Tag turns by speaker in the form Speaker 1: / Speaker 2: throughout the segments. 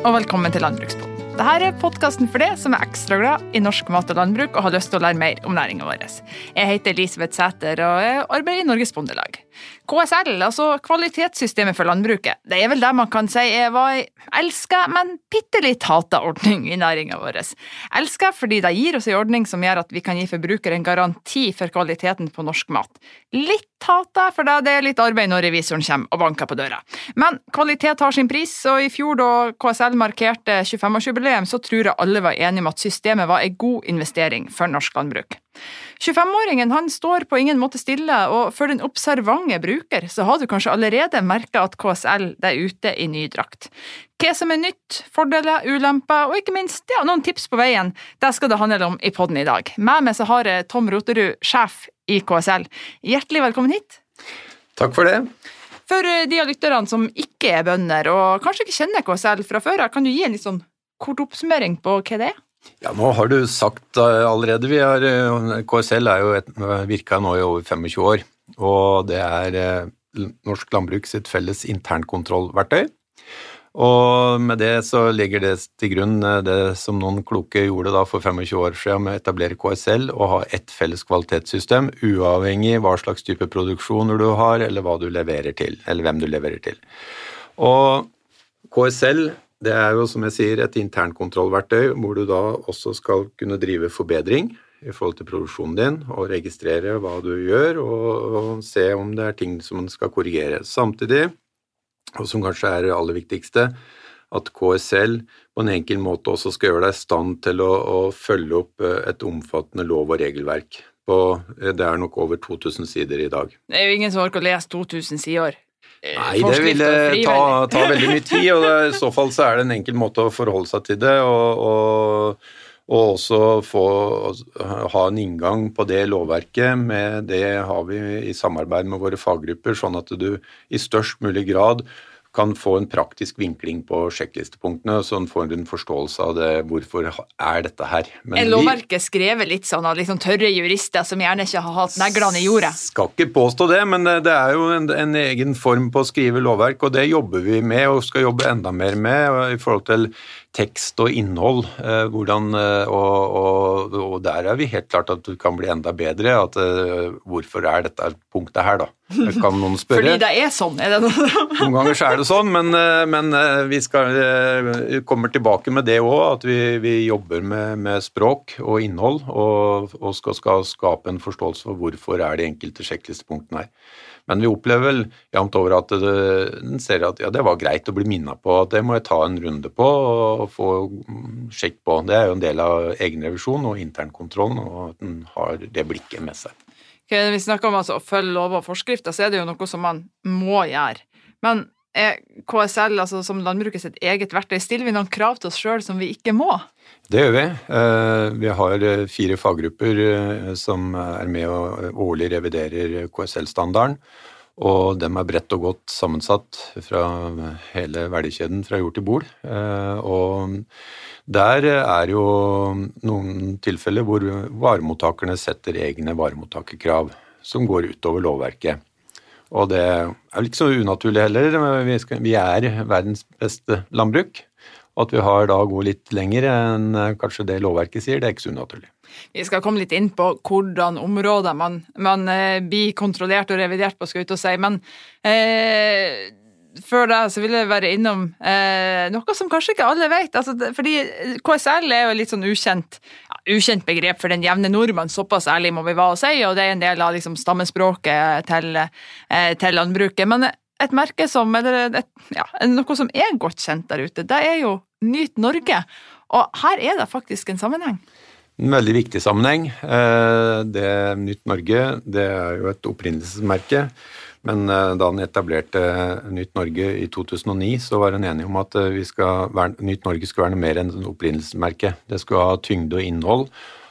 Speaker 1: og velkommen til Landbrukspodden. Dette er podkasten for deg som er ekstra glad i norsk mat og landbruk og har lyst til å lære mer om næringa vår. Jeg heter Elisabeth Sæter og arbeider i Norges Bondelag. KSL, altså Kvalitetssystemet for landbruket, det er vel det man kan si er hva jeg elsker, men bitte litt hata ordning i næringa vår. Elsker fordi det gir oss en ordning som gjør at vi kan gi forbrukeren garanti for kvaliteten på norsk mat. Litt hata for det er litt arbeid når revisoren kommer og banker på døra. Men kvalitet har sin pris, og i fjor da KSL markerte 25-årsjubileum, så tror jeg alle var enige om at systemet var en god investering for norsk landbruk. 25-åringen han står på ingen måte stille, og for den observante bruker så har du kanskje allerede merka at KSL er ute i ny drakt. Hva som er nytt, fordeler, ulemper og ikke minst ja, noen tips på veien, det skal det handle om i podden i dag. Med meg så har jeg Tom Roterud, sjef i KSL. Hjertelig velkommen hit.
Speaker 2: Takk for det.
Speaker 1: For eh, de av lytterne som ikke er bønder, og kanskje ikke kjenner KSL fra før kan du gi en litt sånn kort oppsummering på hva det er?
Speaker 2: Ja, Nå har du sagt uh, allerede. Vi har, KSL er jo et, virka nå i over 25 år. Og det er norsk landbruk sitt felles internkontrollverktøy. Og med det så ligger det til grunn det som noen kloke gjorde da for 25 år siden med å etablere KSL og ha ett felles kvalitetssystem, uavhengig hva slags type produksjoner du har, eller hva du leverer til, eller hvem du leverer til. Og KSL det er jo, som jeg sier, et internkontrollverktøy hvor du da også skal kunne drive forbedring i forhold til produksjonen din, og registrere hva du gjør, og, og se om det er ting som man skal korrigere. Samtidig, og som kanskje er det aller viktigste, at KSL på en enkel måte også skal gjøre deg i stand til å, å følge opp eh, et omfattende lov- og regelverk. Og eh, det er nok over 2000 sider i dag.
Speaker 1: Det er jo ingen som orker å lese 2000 sider.
Speaker 2: Eh, Nei, det ville ta, ta, veldig mye tid, og i så fall så er det en enkel måte å forholde seg til det. og, og, og også få, ha en inngang på det lovverket. Med det har vi i samarbeid med våre faggrupper, sånn at du i størst mulig grad kan få en praktisk vinkling på sjekklistepunktene, så en får en forståelse av det, hvorfor er dette her.
Speaker 1: Men er lovverket skrevet litt sånn av liksom tørre jurister som gjerne ikke har hatt neglene i jordet?
Speaker 2: Skal ikke påstå det, men det er jo en, en, egen form på å skrive lovverk, og det jobber vi med og skal jobbe enda mer med i forhold til tekst og innhold. Eh, hvordan, eh, og, og, og, der er vi helt klart at du kan bli enda bedre. At, eh, hvorfor er dette punktet her, da? Kan noen spørre.
Speaker 1: Fordi det er sånn, er det noe?
Speaker 2: Noen ganger så er det sånn, men, men vi skal, kommer tilbake med det òg, at vi, vi jobber med, med, språk og innhold, og, og skal, skal, skape en forståelse for hvorfor er de enkelte sjekklistepunktene her. Men vi opplever vel jevnt over at en ser at ja, det var greit å bli minna på, at det må jeg ta en runde på og få sjekk på. Det er jo en del av egenrevisjon og internkontrollen, og at en har det blikket med seg.
Speaker 1: Okay, vi snakker om altså, å følge lover og forskrifter, så er det jo noe som man må gjøre. Men er KSL, altså som landbruket sitt eget verktøy, stiller vi noen krav til oss sjøl som vi ikke må?
Speaker 2: Det gjør vi. Eh, vi har eh, fire faggrupper eh, som er med og årlig reviderer KSL-standarden. Og dem er bredt og godt sammensatt fra hele verdikjeden fra jord til bord. Og der er jo noen tilfeller hvor varemottakerne setter egne varemottakerkrav som går utover lovverket. Og det er ikke så unaturlig heller. Vi er verdens beste landbruk. Og at vi har da gå litt lenger enn eh, kanskje det lovverket sier, det er ikke så unaturlig.
Speaker 1: Vi skal komme litt inn på hvordan områder man, man eh, blir kontrollert og revidert på, skal ut og si. Men eh, før det så vil jeg være innom eh, noe som kanskje ikke alle vet. Altså, fordi KSL er jo litt sånn ukjent, ja, ukjent begrep for den jevne nordmann, såpass ærlig må vi være å si, og det er en del av liksom, stammespråket til, eh, til landbruket. Men et merke som, eller et, ja, noe som er godt kjent der ute, det er jo Nyt Norge. Og her er det faktisk en sammenheng.
Speaker 2: En veldig viktig sammenheng. Eh, det Nytt Norge det er jo et opprinnelsesmerke. Men eh, da han etablerte Nytt Norge i 2009, så var han enig om at eh, skal, Nytt Norge skulle være noe mer enn et. Det skulle ha tyngde og innhold.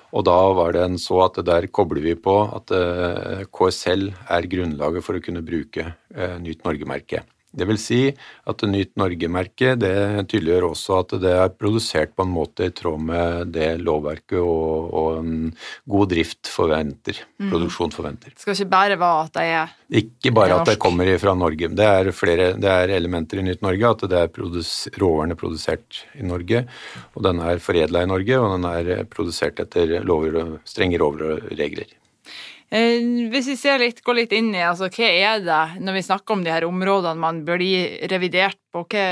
Speaker 2: Og da var det en så at der kobler vi på at KSL er grunnlaget for å kunne bruke Nytt Norge-merket. Det vil si at Nyt Norge-merket det tydeliggjør også at det er produsert på en måte i tråd med det lovverket og, og en god drift forventer, mm. produksjon forventer.
Speaker 1: Det skal ikke bare være at det er
Speaker 2: Ikke bare at det kommer fra Norge. Det er, flere, det er elementer i Nytt Norge, at det er produs, råvarene produsert i Norge, og den er foredla i Norge, og den er produsert etter lover, strenge lover og regler.
Speaker 1: Eh, hvis vi litt, går litt inn i altså, hva er det, når vi snakker om de her områdene man gi revidert på, hva,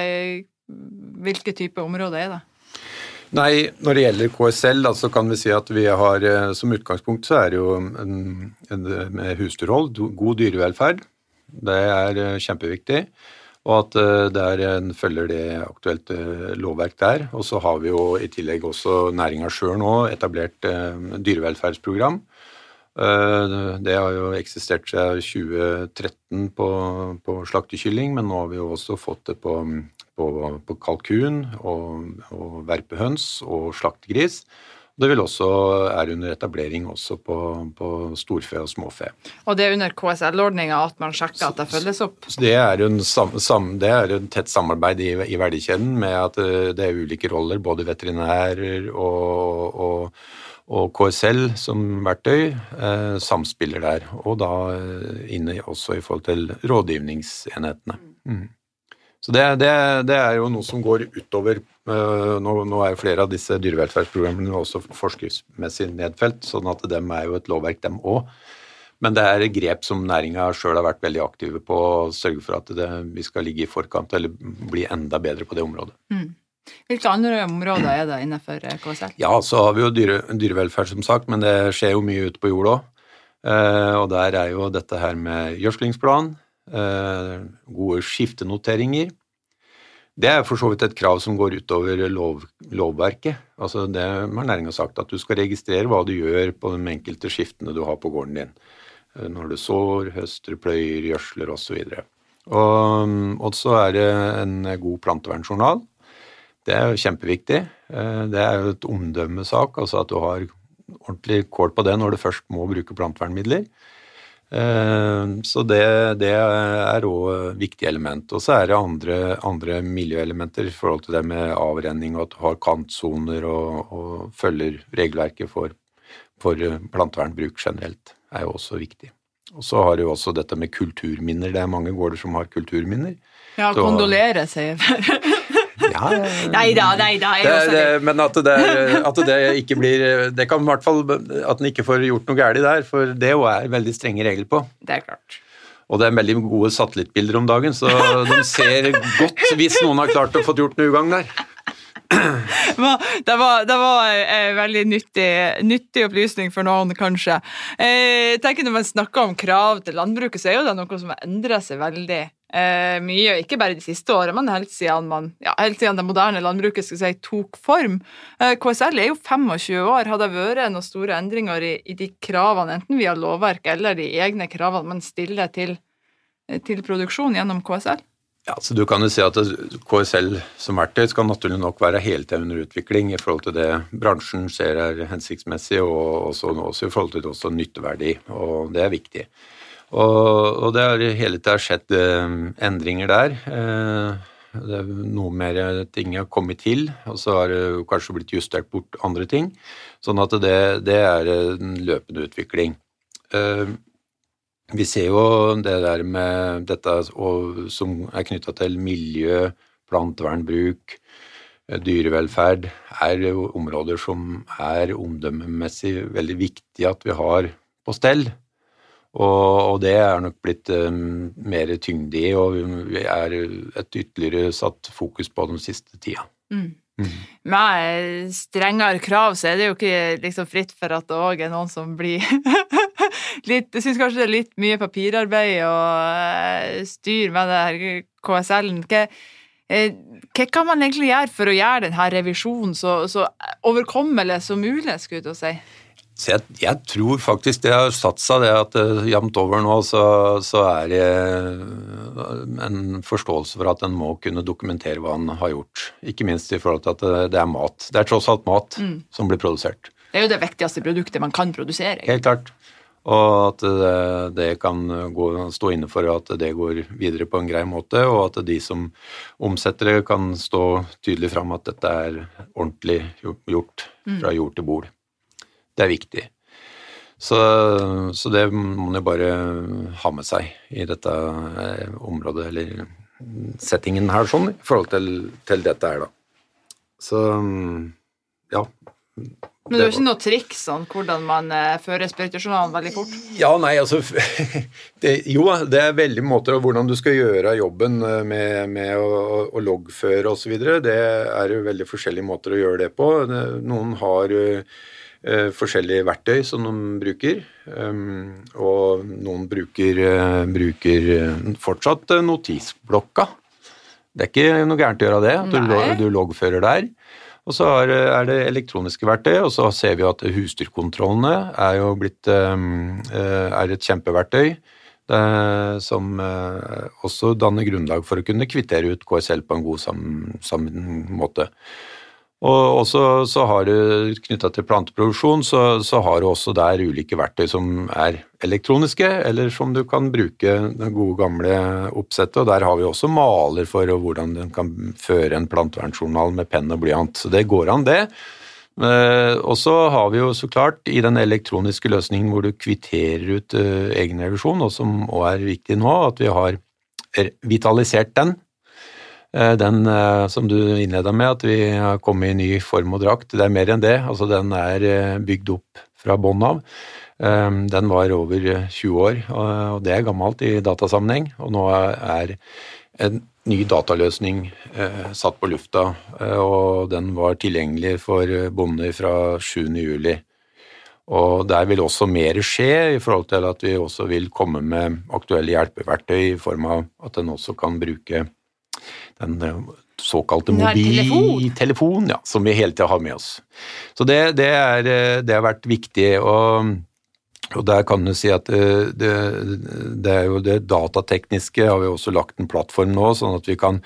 Speaker 1: hvilke typer områder er det?
Speaker 2: Nei, Når det gjelder KSL, da, så kan vi si at vi har eh, som utgangspunkt så er det jo en, en, med husdyrhold, god dyrevelferd. Det er eh, kjempeviktig. Og at er en, følger det aktuelt lovverk der. Og så har vi jo i tillegg også næringa sjøl nå etablert dyrevelferdsprogram det har jo eksistert siden 2013 på, på, slaktekylling, men nå har vi jo også fått det på, på, på kalkun og, og, verpehøns og slaktegris. Det vil også er under etablering også på, på storfe og småfe.
Speaker 1: Og det er under KSL-ordninga at man sjekker at det følges opp?
Speaker 2: Så det, er en, det er en tett samarbeid i, i, verdikjeden med at eh, det er ulike roller, både veterinærer og, og og KSL som verktøy eh, samspiller der, og da eh, inne også i forhold til rådgivningsenhetene. Mm. Så det, det, det, er jo noe som går utover eh, nå, nå, er flere av disse dyrevelferdsprogrammene også forskriftsmessig nedfelt, sånn at dem er jo et lovverk, dem òg. Men det er grep som næringa sjøl har vært veldig aktive på, å sørge for at det, vi skal ligge i forkant eller bli enda bedre på det området. Mm.
Speaker 1: Hvilke andre områder er det innenfor eh, KSL?
Speaker 2: Ja, så har vi jo dyre, dyrevelferd, som sagt, men det skjer jo mye ute på jorda òg. Eh, og der er jo dette her med gjødslingsplan, eh, gode skiftenoteringer. Det er for så vidt et krav som går utover lov, lovverket. Altså det har næringa sagt, at du skal registrere hva du gjør på de enkelte skiftene du har på gården din. Eh, når du sår, høster, pløyer, gjødsler osv. Og, og så er det en god plantevernjournal det er jo kjempeviktig. Eh, det er jo et omdømmesak, altså at du har ordentlig kål på det når du først må bruke plantvernmidler. Eh, så det, det er òg viktig element. Og så er det andre, andre, miljøelementer i forhold til det med avrenning, og at du har kantsoner og, og følger regelverket for, for plantevernbruk generelt, er jo også viktig. Og så har du også dette med kulturminner. Det er mange gårder som har kulturminner.
Speaker 1: Ja, kondolerer, sier jeg.
Speaker 2: Ja,
Speaker 1: nei da, nei da.
Speaker 2: men at det, at det, ikke blir Det kan i hvert fall At en ikke får gjort noe galt der, for det er veldig strenge regler på.
Speaker 1: Det er klart.
Speaker 2: Og det er veldig gode satellittbilder om dagen, så de ser godt hvis noen har klart å få gjort noe ugagn der.
Speaker 1: Det var, det var en veldig nyttig, nyttig, opplysning for noen, kanskje. Eh, jeg tenker Når man snakker om krav til landbruket, så er jo det noe som har endret seg veldig eh, mye, ikke bare de siste årene, men helt siden, man, ja, helt siden det moderne landbruket si, tok form. Eh, KSL er jo 25 år. Har det vært noen store endringer i, i, de kravene, enten via lovverk eller de egne kravene man stiller til, til produksjon gjennom KSL?
Speaker 2: Ja, så Du kan jo si at KSL som verktøy skal naturlig nok være hele under utvikling i forhold til det bransjen ser er hensiktsmessig, og også, også i forhold til nytteverdi, og det er viktig. Og, og det har hele tida skjedd eh, endringer der. Eh, det er noe mer ting har kommet til, og så har det kanskje blitt justert bort andre ting. Sånn at det, det er en løpende utvikling. Eh, vi ser jo det der med dette som er knytta til miljø, plantevernbruk, dyrevelferd, er jo områder som er omdømmemessig veldig viktig at vi har på stell. Og, og det er nok blitt um, mer tyngde i, og vi er et ytterligere satt fokus på den siste tida. Mm.
Speaker 1: Mm. Med strengere krav så er det jo ikke liksom fritt for at det òg er noen som blir litt Jeg syns kanskje det er litt mye papirarbeid og uh, styr med det her KSL-en. Hva, uh, hva kan man egentlig gjøre for å gjøre denne revisjonen så, så overkommelig som mulig, skulle jeg til å si?
Speaker 2: Så jeg, jeg, tror faktisk det har satt seg, det at uh, jevnt over nå så, så, er det uh, en forståelse for at en må kunne dokumentere hva en har gjort. Ikke minst i forhold til at det, eh, det er mat. Det er tross alt mat mm. som blir produsert.
Speaker 1: Det er jo det viktigste produktet man kan produsere.
Speaker 2: Helt klart. Og at det, det kan gå, stå inne for at det går videre på en grei måte, og at de som omsetter det, kan stå tydelig fram at dette er ordentlig gjort fra jord til bord. Det er viktig. Så, så det må man jo bare ha med seg i dette eh, området, eller settingen her, sånn, i forhold til, til dette her, da. Så ja.
Speaker 1: Men det er jo ikke noe triks sånn hvordan man eh, fører sprøytejournalen veldig fort?
Speaker 2: Ja, nei, altså det, Jo, det er veldig måter og hvordan du skal gjøre jobben eh, med, med å, å loggføre osv. Det er jo veldig forskjellige måter å gjøre det på. Noen har forskjellige verktøy som de bruker, um, og noen bruker, uh, bruker fortsatt notisblokka. Det er ikke noe gærent å gjøre det, at du, du loggfører der. Og så er det elektroniske verktøy, og så ser vi at husdyrkontrollene er jo blitt ehm, eh, er et kjempeverktøy eh, som eh, også danner grunnlag for å kunne kvittere ut KSL på en god sammen måte. Og også så har du knytta til planteproduksjon, så, så, har du også der ulike verktøy som er elektroniske, eller som du kan bruke det gode, gamle oppsettet. Og der har vi også maler for hvordan den kan føre en plantevernjournal med penn og blyant. Så det går an, det. Eh, og så har vi jo så klart i den elektroniske løsningen hvor du kvitterer ut uh, egenrevisjon, og som òg er viktig nå, at vi har vitalisert den Eh, den eh, som du innleda med, at vi har kommet i ny form og drakt. Det er mer enn det. Altså, den er eh, bygd opp fra bånn av. Den var over 20 år, og det er gammelt i datasammenheng. Og nå er en ny dataløsning satt på lufta, og den var tilgjengelig for bonder fra 7. juli. Og der vil også mer skje, i forhold til at vi også vil komme med aktuelle hjelpeverktøy i form av at den også kan bruke den eh, såkalte mobiltelefon ja, som vi hele tida har med oss. Så det, det, er, eh, det, har vært viktig. og, og der kan du si at det, det, det, er jo det datatekniske har vi også lagt en plattform nå, sånn at vi kan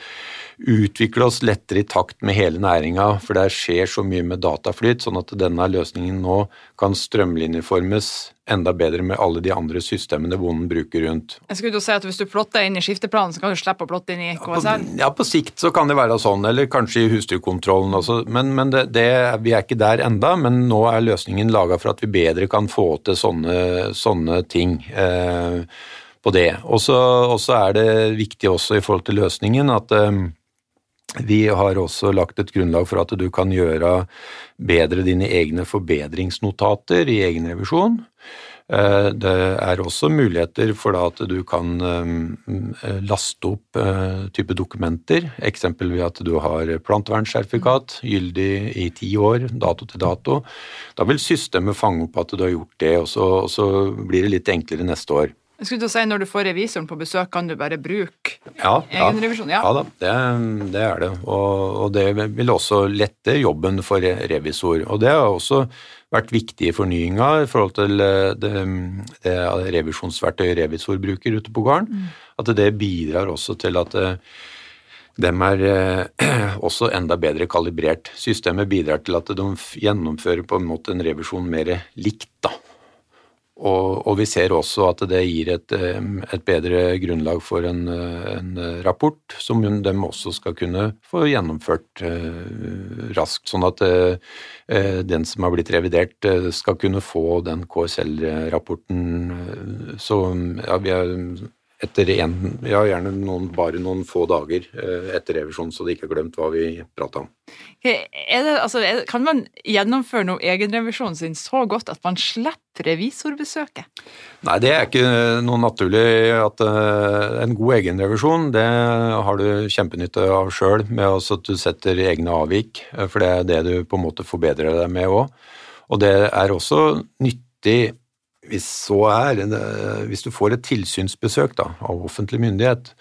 Speaker 2: utvikle oss lettere i takt med hele næringa, for det skjer så mye med dataflyt, sånn at denne løsningen nå kan strømlinjeformes enda bedre med alle de andre systemene bonden bruker rundt.
Speaker 1: Jeg skulle jo si at Hvis du plotter inn i skifteplanen, så kan du slippe å plotte inn i KSL?
Speaker 2: Ja, på, sikt så kan det være sånn, eller kanskje i husdyrkontrollen også. Men, men det, det, vi er ikke der enda, men nå er løsningen laga for at vi bedre kan få til sånne, sånne ting. Eh, på det. Og så er det viktig også i forhold til løsningen at eh, vi har også lagt et grunnlag for at du kan gjøre bedre dine egne forbedringsnotater i egen revisjon. det er også muligheter for at du kan eh, laste opp eh, type dokumenter, eksempel ved at du har plantevernsertifikat, gyldig i ti år, dato til dato. Da vil systemet fange opp at du har gjort det, og så, og så blir det litt enklere neste år.
Speaker 1: Jeg skulle til å si, Når du får revisoren på besøk, kan du bare bruke
Speaker 2: ja,
Speaker 1: egenrevisjon?
Speaker 2: Ja. ja da, det, det, er det. Og, og, det vil også lette jobben for revisor. Og det har også vært viktig i fornyinga i forhold til eh, det, det revisjonsverktøyet revisor bruker ute på gården. Mm. At det bidrar også til at eh, dem er eh, også enda bedre kalibrert. Systemet bidrar til at de gjennomfører på en måte en revisjon mer likt. da. Og, og, vi ser også at det gir et, et bedre grunnlag for en, en, rapport som de også skal kunne få gjennomført uh, raskt, sånn at uh, den som har blitt revidert, skal kunne få den KSL-rapporten. Så ja, vi er etter en, ja, gjerne noen, bare noen få dager eh, etter revisjon, så de ikke har glemt hva vi prata om.
Speaker 1: Det, altså, kan man gjennomføre noe egenrevisjon sin så godt at man slipper revisorbesøket?
Speaker 2: Nei, det er ikke noe naturlig at uh, En god egenrevisjon det har du kjempenytte av sjøl, med at du setter egne avvik, eh, for det er det du på en måte forbedrer deg med òg. Og det er også nyttig hvis så er, hvis du får et tilsynsbesøk da, av offentlig myndighet,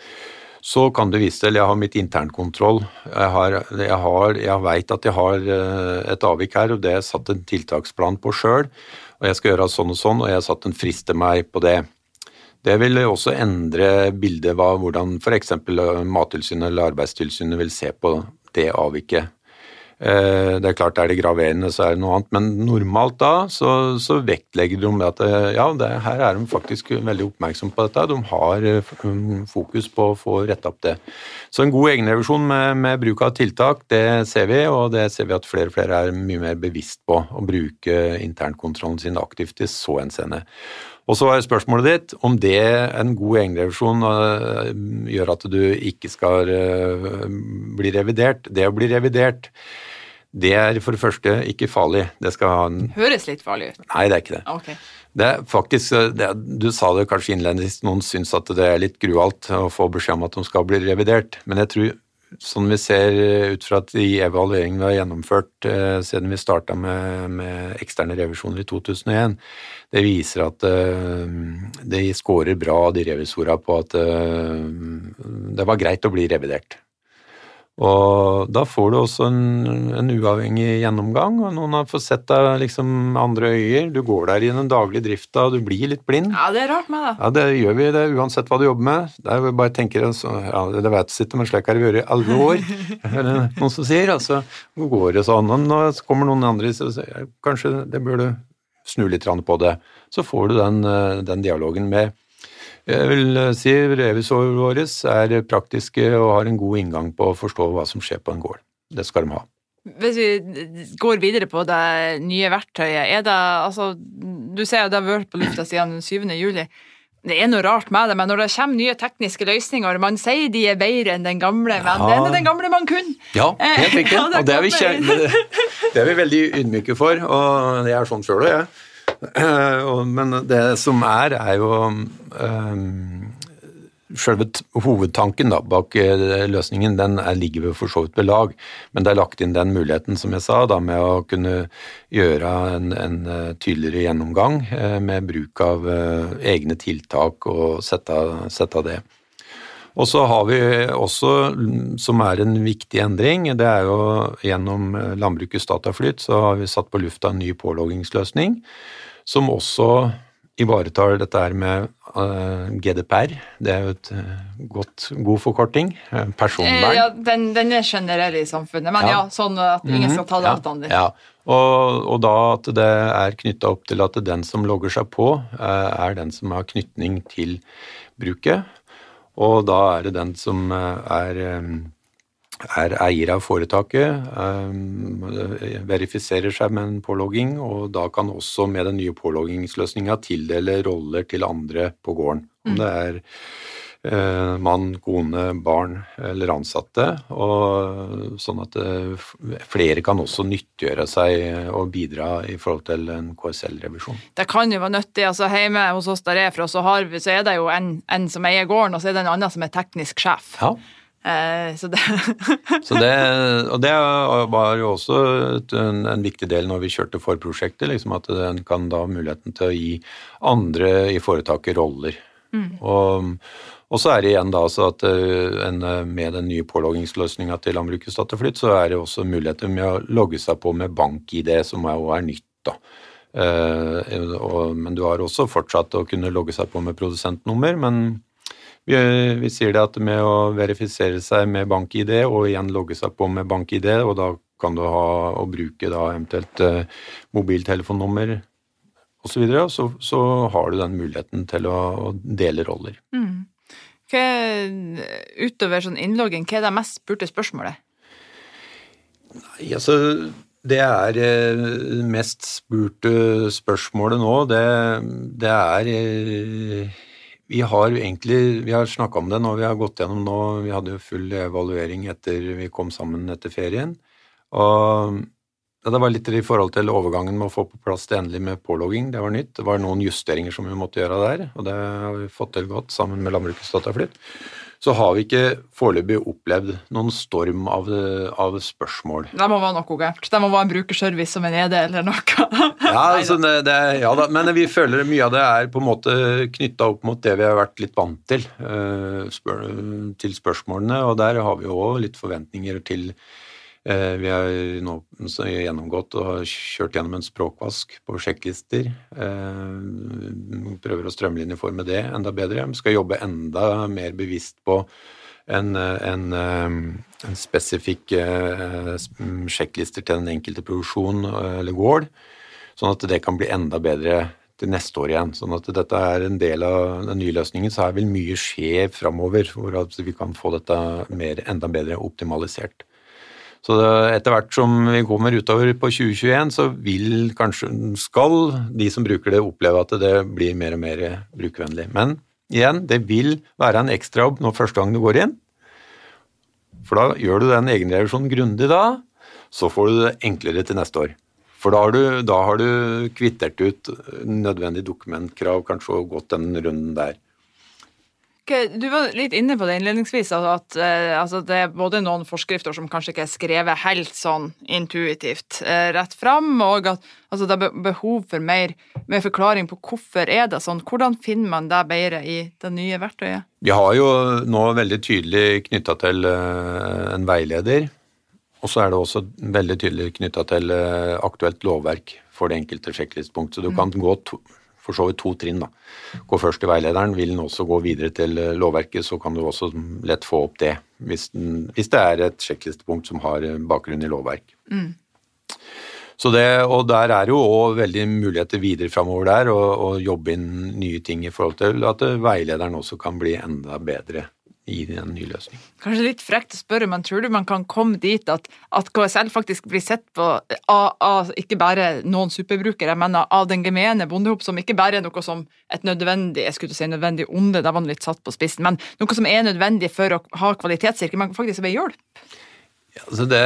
Speaker 2: så kan du vise til jeg har mitt internkontroll, jeg, har, jeg, har, jeg veit at jeg har eh, et avvik her, og det har jeg satt en tiltaksplan på sjøl, og jeg skal gjøre sånn og sånn, og jeg har satt en frist til meg på det. Det vil også endre bildet av hvordan f.eks. Mattilsynet eller Arbeidstilsynet vil se på det avviket. Eh, det er klart, er det graverende, så er det noe annet, men normalt da så, så vektlegger de at eh, ja, det, her er de faktisk veldig oppmerksom på dette. De har eh, fokus på å få retta opp det. Så en god egenrevisjon med, med, bruk av tiltak, det ser vi, og det ser vi at flere og flere er mye mer bevisst på å bruke internkontrollen sin aktivt i så henseende. Og så er spørsmålet ditt om det en god egenrevisjon gjør at du ikke skal bli revidert. Det å bli revidert det er for det første ikke farlig. Det skal ha en
Speaker 1: Høres litt farlig ut.
Speaker 2: Nei, det er ikke det.
Speaker 1: Okay.
Speaker 2: Det er faktisk, det, Du sa det kanskje innledningsvis, noen syns at det er litt grualt å få beskjed om at de skal bli revidert, men jeg tror sånn vi ser ut fra at de evalueringene vi har gjennomført eh, siden vi starta med, med, eksterne revisjoner i 2001, det viser at eh, de scorer bra, de revisorene, på at eh, det var greit å bli revidert. Og da får du også en, en, uavhengig gjennomgang, og noen har fått sett deg liksom andre øyer. Du går der i den daglige drifta, og du blir litt blind.
Speaker 1: Ja, det er rart med det.
Speaker 2: Ja, det gjør vi det uansett hva du jobber med. Det er jo bare tenker altså, ja, det vet jeg ikke, men slik har det vært i alle år. er det noen som sier. Altså, hvor går det sånn? Og nå kommer noen andre og sier kanskje det bør du snu litt på det. Så får du den, eh, den dialogen med jeg vil eh, si revisorer våre er praktiske og har en god inngang på å forstå hva som skjer på en gård. Det skal de ha.
Speaker 1: Hvis vi går videre på det nye verktøyet, er det altså Du sier at det har vært på lufta siden 7. juli. Det er noe rart med det, men når det kommer nye tekniske løsninger Man sier de er bedre enn den gamle, men ja. det er den gamle man kunne.
Speaker 2: Ja, helt riktig. ja, og det er, vi, det er vi veldig ydmyke for, og jeg er sånn sjøl òg, jeg. Men det som er, er jo um, Selve hovedtanken da, bak eh, løsningen den er, ligger ved for så vidt ved lag, men det er lagt inn den muligheten som jeg sa, da, med å kunne gjøre en, en eh, tydeligere gjennomgang eh, med bruk av egne tiltak og sette, sette det. Og så har vi også, som er en viktig endring, det er jo gjennom Landbrukets dataflyt, så har vi satt på lufta en ny påloggingsløsning som også ivaretar dette her med uh, eh, GDPR. Det er jo et uh, godt, god forkorting. Uh, personvern.
Speaker 1: Ja, den, den, er generell i samfunnet, men ja, ja sånn at ingen skal ta dataene
Speaker 2: dine. Ja. Og, og, da at det er knytta opp til at den som logger seg på, er den som har knytning til bruket. Og da er det den som er er eier av foretaket, um, verifiserer seg med en pålogging, og da kan også med den nye påloggingsløsninga tildele roller til andre på gården. Om det er uh, mann, kone, barn eller ansatte. Og sånn at uh, flere kan også nyttiggjøre seg og bidra i forhold til en KSL-revisjon.
Speaker 1: Det kan jo være nyttig. altså Hjemme hos oss der er fra, så, har vi, så er det jo en, en som eier gården, og så er det en annen som er teknisk sjef.
Speaker 2: Ja.
Speaker 1: Eh, så det
Speaker 2: så det, Og det var jo også en, en, viktig del når vi kjørte forprosjektet, liksom at den kan da ha muligheten til å gi andre i foretaket roller. Mm. Og, og, så er det igjen da så at eh, en, med den nye påloggingsløsninga til Landbrukets datterflytt, så er det også muligheter med å logge seg på med bank-ID, som jo er nytt. da. Uh, og, men du har også fortsatt å kunne logge seg på med produsentnummer, men vi, vi, sier det at med å verifisere seg med bank-ID og igjen logge seg på med bank-ID, og da kan du ha å bruke da eventuelt eh, mobiltelefonnummer osv., så, videre, så så har du den muligheten til å, å dele roller. Mm.
Speaker 1: Hva, utover sånn innlogging, hva er det mest spurte spørsmålet?
Speaker 2: Nei, altså det er eh, mest spurte spørsmålet nå, det, det er eh, vi har egentlig vi har snakka om det når vi har gått gjennom nå. Vi hadde jo full evaluering etter vi kom sammen etter ferien. Og ja, Det var litt i forhold til overgangen med å få på plass det endelig med pålogging. Det var nytt. Det var noen justeringer som vi måtte gjøre der, og det har vi fått til godt sammen med Landbrukets Dataflytt så har vi ikke foreløpig opplevd noen storm av, av, spørsmål.
Speaker 1: Det må være noe gærent. Det må være en brukerservice som en ED eller noe.
Speaker 2: ja, altså det, det, ja da, men vi føler mye av det er på en måte knytta opp mot det vi har vært litt vant til, uh, spør, til spørsmålene, og der har vi jo òg litt forventninger til vi har nå gjennomgått og kjørt gjennom en språkvask på sjekklister. Eh, prøver å strømlinjeforme det enda bedre. Vi skal jobbe enda mer bevisst på en, en, en spesifikk sjekklister til den enkelte produksjon eller gård, sånn at det kan bli enda bedre til neste år igjen. Sånn at dette er en del av den nye løsningen, så her vil mye skje framover, hvor vi kan få dette mer, enda bedre optimalisert. Så etter hvert som vi kommer utover på 2021, så vil kanskje, skal de som bruker det, oppleve at det blir mer og mer brukervennlig. Men igjen, det vil være en ekstrajobb når første gang du går inn. For da gjør du den egenrevisjonen grundig da, så får du det enklere til neste år. For da har du, da har du kvittert ut nødvendig dokumentkrav, kanskje, og gått den runden der.
Speaker 1: Du var litt inne på det innledningsvis, at, uh, altså det er både noen forskrifter som kanskje ikke er skrevet helt sånn intuitivt uh, rett fram, og at altså det er behov for mer, mer, forklaring på hvorfor er det sånn. Hvordan finner man det bedre i det nye verktøyet?
Speaker 2: Vi har jo nå veldig tydelig knytta til uh, en veileder, og så er det også veldig tydelig knytta til aktuelt lovverk for det enkelte sjekklistpunkt. Så du mm. kan gå to, for så vidt to trinn. da. Gå først til veilederen, vil den også gå videre til eh, lovverket, så kan du også lett få opp det, hvis, den, hvis det er et sjekklistepunkt som har eh, bakgrunn i lovverk. Mm. Så det, og der er jo òg veldig muligheter videre framover der, å jobbe inn nye ting i forhold til at eh, veilederen også kan bli enda bedre i en ny løsning.
Speaker 1: Kanskje litt frekt å spørre, men tror du man kan komme dit at, at KSL faktisk blir sett på av, av, ikke bare noen superbrukere, men av den gemene bondehop som ikke bare er noe som et nødvendig jeg skulle si nødvendig onde, da var man litt satt på spissen, men noe som er nødvendig for å ha kvalitetssikring, men faktisk ved hjelp?
Speaker 2: Ja, altså det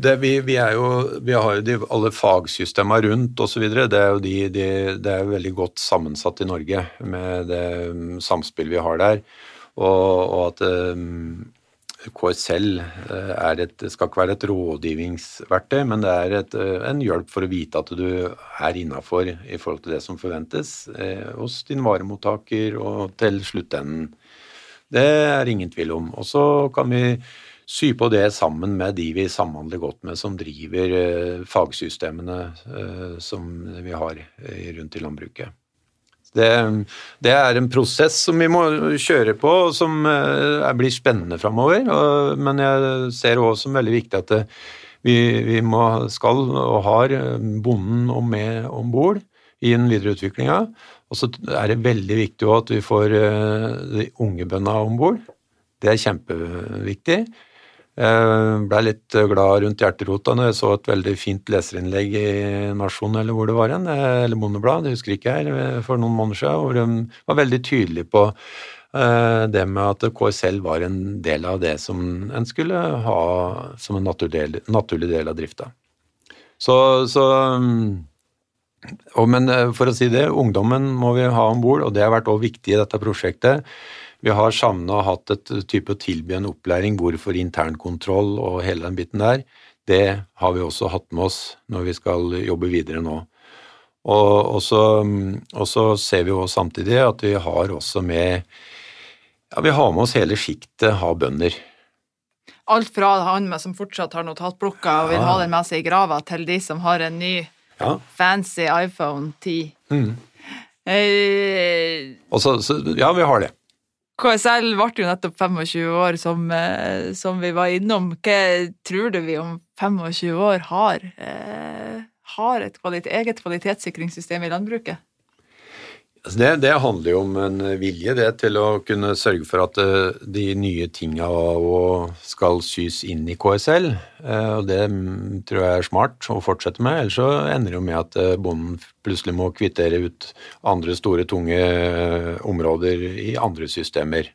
Speaker 2: det, vi, vi, jo, vi, har jo de, alle fagsystemene rundt osv. Det er jo de, de, det er veldig godt sammensatt i Norge med det samspillet vi har der. Og, og at um, KSL eh, et, skal ikke være et rådgivningsverktøy, men det er et, eh, en hjelp for å vite at du er innafor i forhold til det som forventes eh, hos din varemottaker og til sluttenden. Det er ingen tvil om. Og så kan vi sy på det sammen med de vi samhandler godt med, som driver eh, fagsystemene eh, som vi har rundt i landbruket. Det, det, er en prosess som vi må kjøre på, og som eh, blir spennende framover. Men jeg ser òg som veldig viktig at det, vi, vi må, skal og har bonden og med om bord i den videre utviklinga. Og så er det veldig viktig at vi får eh, de unge bøndene om bord. Det er kjempeviktig. Jeg ble litt glad rundt hjerterota når jeg så et veldig fint leserinnlegg i Nasjon, eller hvor det var hen, eller Bondeblad, det husker ikke jeg, for noen måneder siden, hvor de var veldig tydelige på eh, det med at KSL var en del av det som en skulle ha som en naturlig, naturlig del av drifta. Så, så og, Men eh, for å si det, ungdommen må vi ha om bord, og det har vært også viktig i dette prosjektet. Vi har savna og hatt et type å tilby en opplæring, hvorfor internkontroll og hele den biten der. Det har vi også hatt med oss når vi skal jobbe videre nå. Og, så ser vi jo samtidig at vi har også med ja, vi har med oss hele sjiktet av bønder.
Speaker 1: Alt fra han med som fortsatt har notatblokka og vil ja. ha den med seg i grava, til de som har en ny ja. fancy iPhone 10. Mm.
Speaker 2: Eh, så, så, ja, vi har det.
Speaker 1: KSL ble jo nettopp 25 år, som, eh, som, vi var innom. Hva tror du vi om 25 år har, eh, har et kvalitet, eget kvalitetssikringssystem i landbruket?
Speaker 2: Altså det, det, handler jo om en vilje det, til å kunne sørge for at eh, de nye tinga skal sys inn i KSL. Eh, og Det tror jeg er smart å fortsette med, ellers så ender det jo med at eh, bonden plutselig må kvittere ut andre store, tunge områder i andre systemer.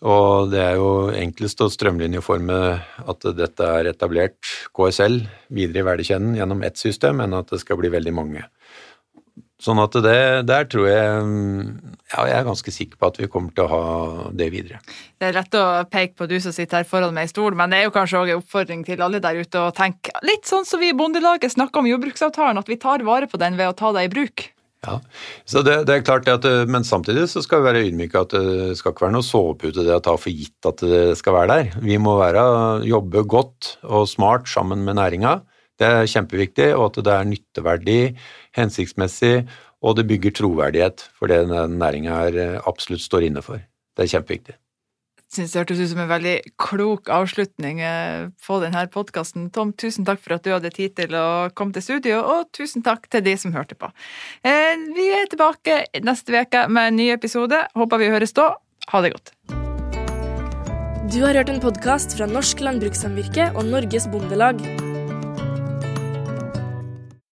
Speaker 2: Og det er jo enklest å strømlinjeforme at dette er etablert KSL videre i verdikjeden gjennom ett system, enn at det skal bli veldig mange. Sånn at det, der tror jeg ja, jeg er ganske sikker på at vi kommer til å ha det videre.
Speaker 1: Det er lett å peke på du som sitter her foran meg i stol, men det er jo kanskje òg en oppfordring til alle der ute å tenke litt sånn som vi i Bondelaget snakker om jordbruksavtalen, at vi tar vare på den ved å ta det i bruk.
Speaker 2: Ja, så det, det er klart at, Men samtidig så skal vi være ydmyke at det skal ikke være noe sovepute det å ta for gitt at det skal være der. Vi må være, jobbe godt og smart sammen med næringa. Det er kjempeviktig, og at det er nytteverdig hensiktsmessig, og det bygger troverdighet for det næringa absolutt står inne for. Det er kjempeviktig.
Speaker 1: synes det hørtes ut som en veldig klok avslutning eh, på denne podkasten. Tom, tusen takk for at du hadde tid til å komme til studio, og tusen takk til de som hørte på. Eh, vi er tilbake neste uke med en ny episode. Håper vi høres da. Ha det godt.
Speaker 3: Du har hørt en podkast fra Norsk Landbrukssamvirke og Norges Bondelag.